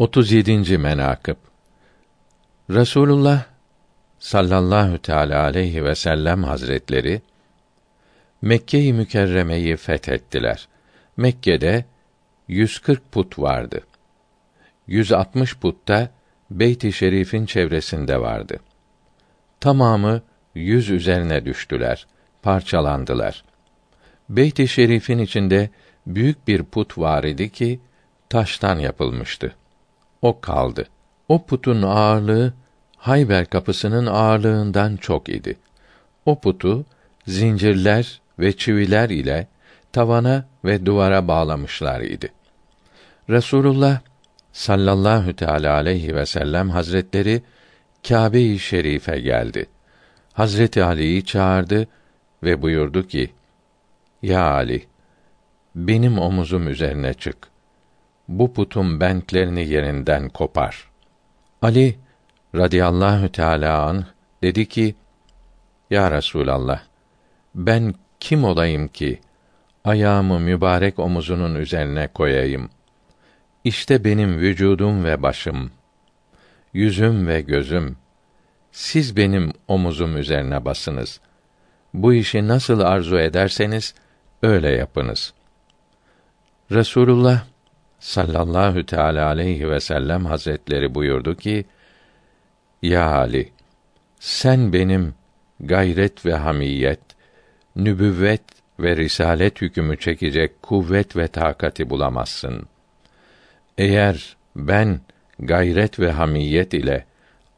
37. menakıb Resulullah sallallahu teala aleyhi ve sellem hazretleri Mekke-i Mükerreme'yi fethettiler. Mekke'de 140 put vardı. 160 put da Beyt-i Şerif'in çevresinde vardı. Tamamı yüz üzerine düştüler, parçalandılar. Beyt-i Şerif'in içinde büyük bir put var idi ki taştan yapılmıştı. O kaldı. O putun ağırlığı Hayber kapısının ağırlığından çok idi. O putu zincirler ve çiviler ile tavana ve duvara bağlamışlar idi. Resulullah sallallahu teala aleyhi ve sellem hazretleri Kâbe-i Şerife geldi. Hazreti Ali'yi çağırdı ve buyurdu ki: Ya Ali, benim omuzum üzerine çık. Bu putun bentlerini yerinden kopar. Ali radıyallahu teâlâ an dedi ki, Ya Resûlallah, ben kim olayım ki, ayağımı mübarek omuzunun üzerine koyayım? İşte benim vücudum ve başım, yüzüm ve gözüm. Siz benim omuzum üzerine basınız. Bu işi nasıl arzu ederseniz, öyle yapınız. Resulullah sallallahu teala aleyhi ve sellem hazretleri buyurdu ki: Ya Ali, sen benim gayret ve hamiyet, nübüvvet ve risalet hükmü çekecek kuvvet ve takati bulamazsın. Eğer ben gayret ve hamiyet ile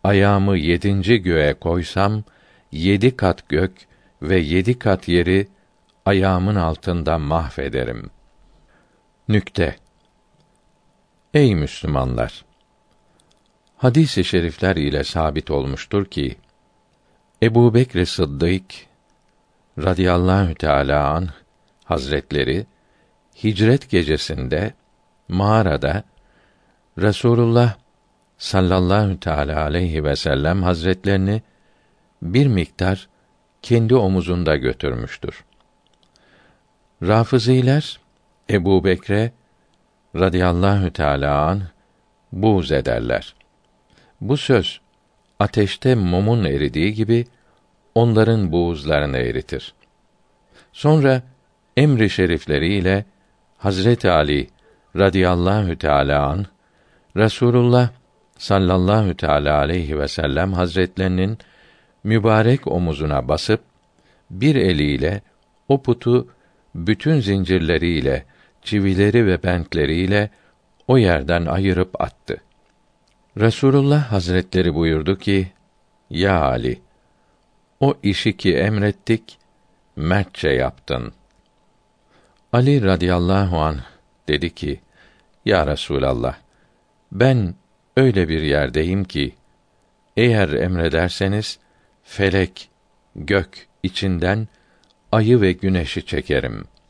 ayağımı yedinci göğe koysam, yedi kat gök ve yedi kat yeri ayağımın altında mahvederim. Nükte Ey Müslümanlar! Hadis-i şerifler ile sabit olmuştur ki Ebu Bekr Sıddık radıyallahu teâlâ an hazretleri hicret gecesinde mağarada Resulullah sallallahu teala aleyhi ve sellem hazretlerini bir miktar kendi omuzunda götürmüştür. Rafıziler Ebu Bekre radıyallahu teâlâ an buğz ederler. Bu söz ateşte mumun eridiği gibi onların buğuzlarını eritir. Sonra emri şerifleriyle Hazreti Ali radıyallahu teâlâ an Resulullah sallallahu teala aleyhi ve sellem hazretlerinin mübarek omuzuna basıp bir eliyle o putu bütün zincirleriyle çivileri ve bentleriyle o yerden ayırıp attı. Resulullah Hazretleri buyurdu ki: Ya Ali, o işi ki emrettik, mertçe yaptın. Ali radıyallahu an dedi ki: Ya Resulallah, ben öyle bir yerdeyim ki eğer emrederseniz felek, gök içinden ayı ve güneşi çekerim.''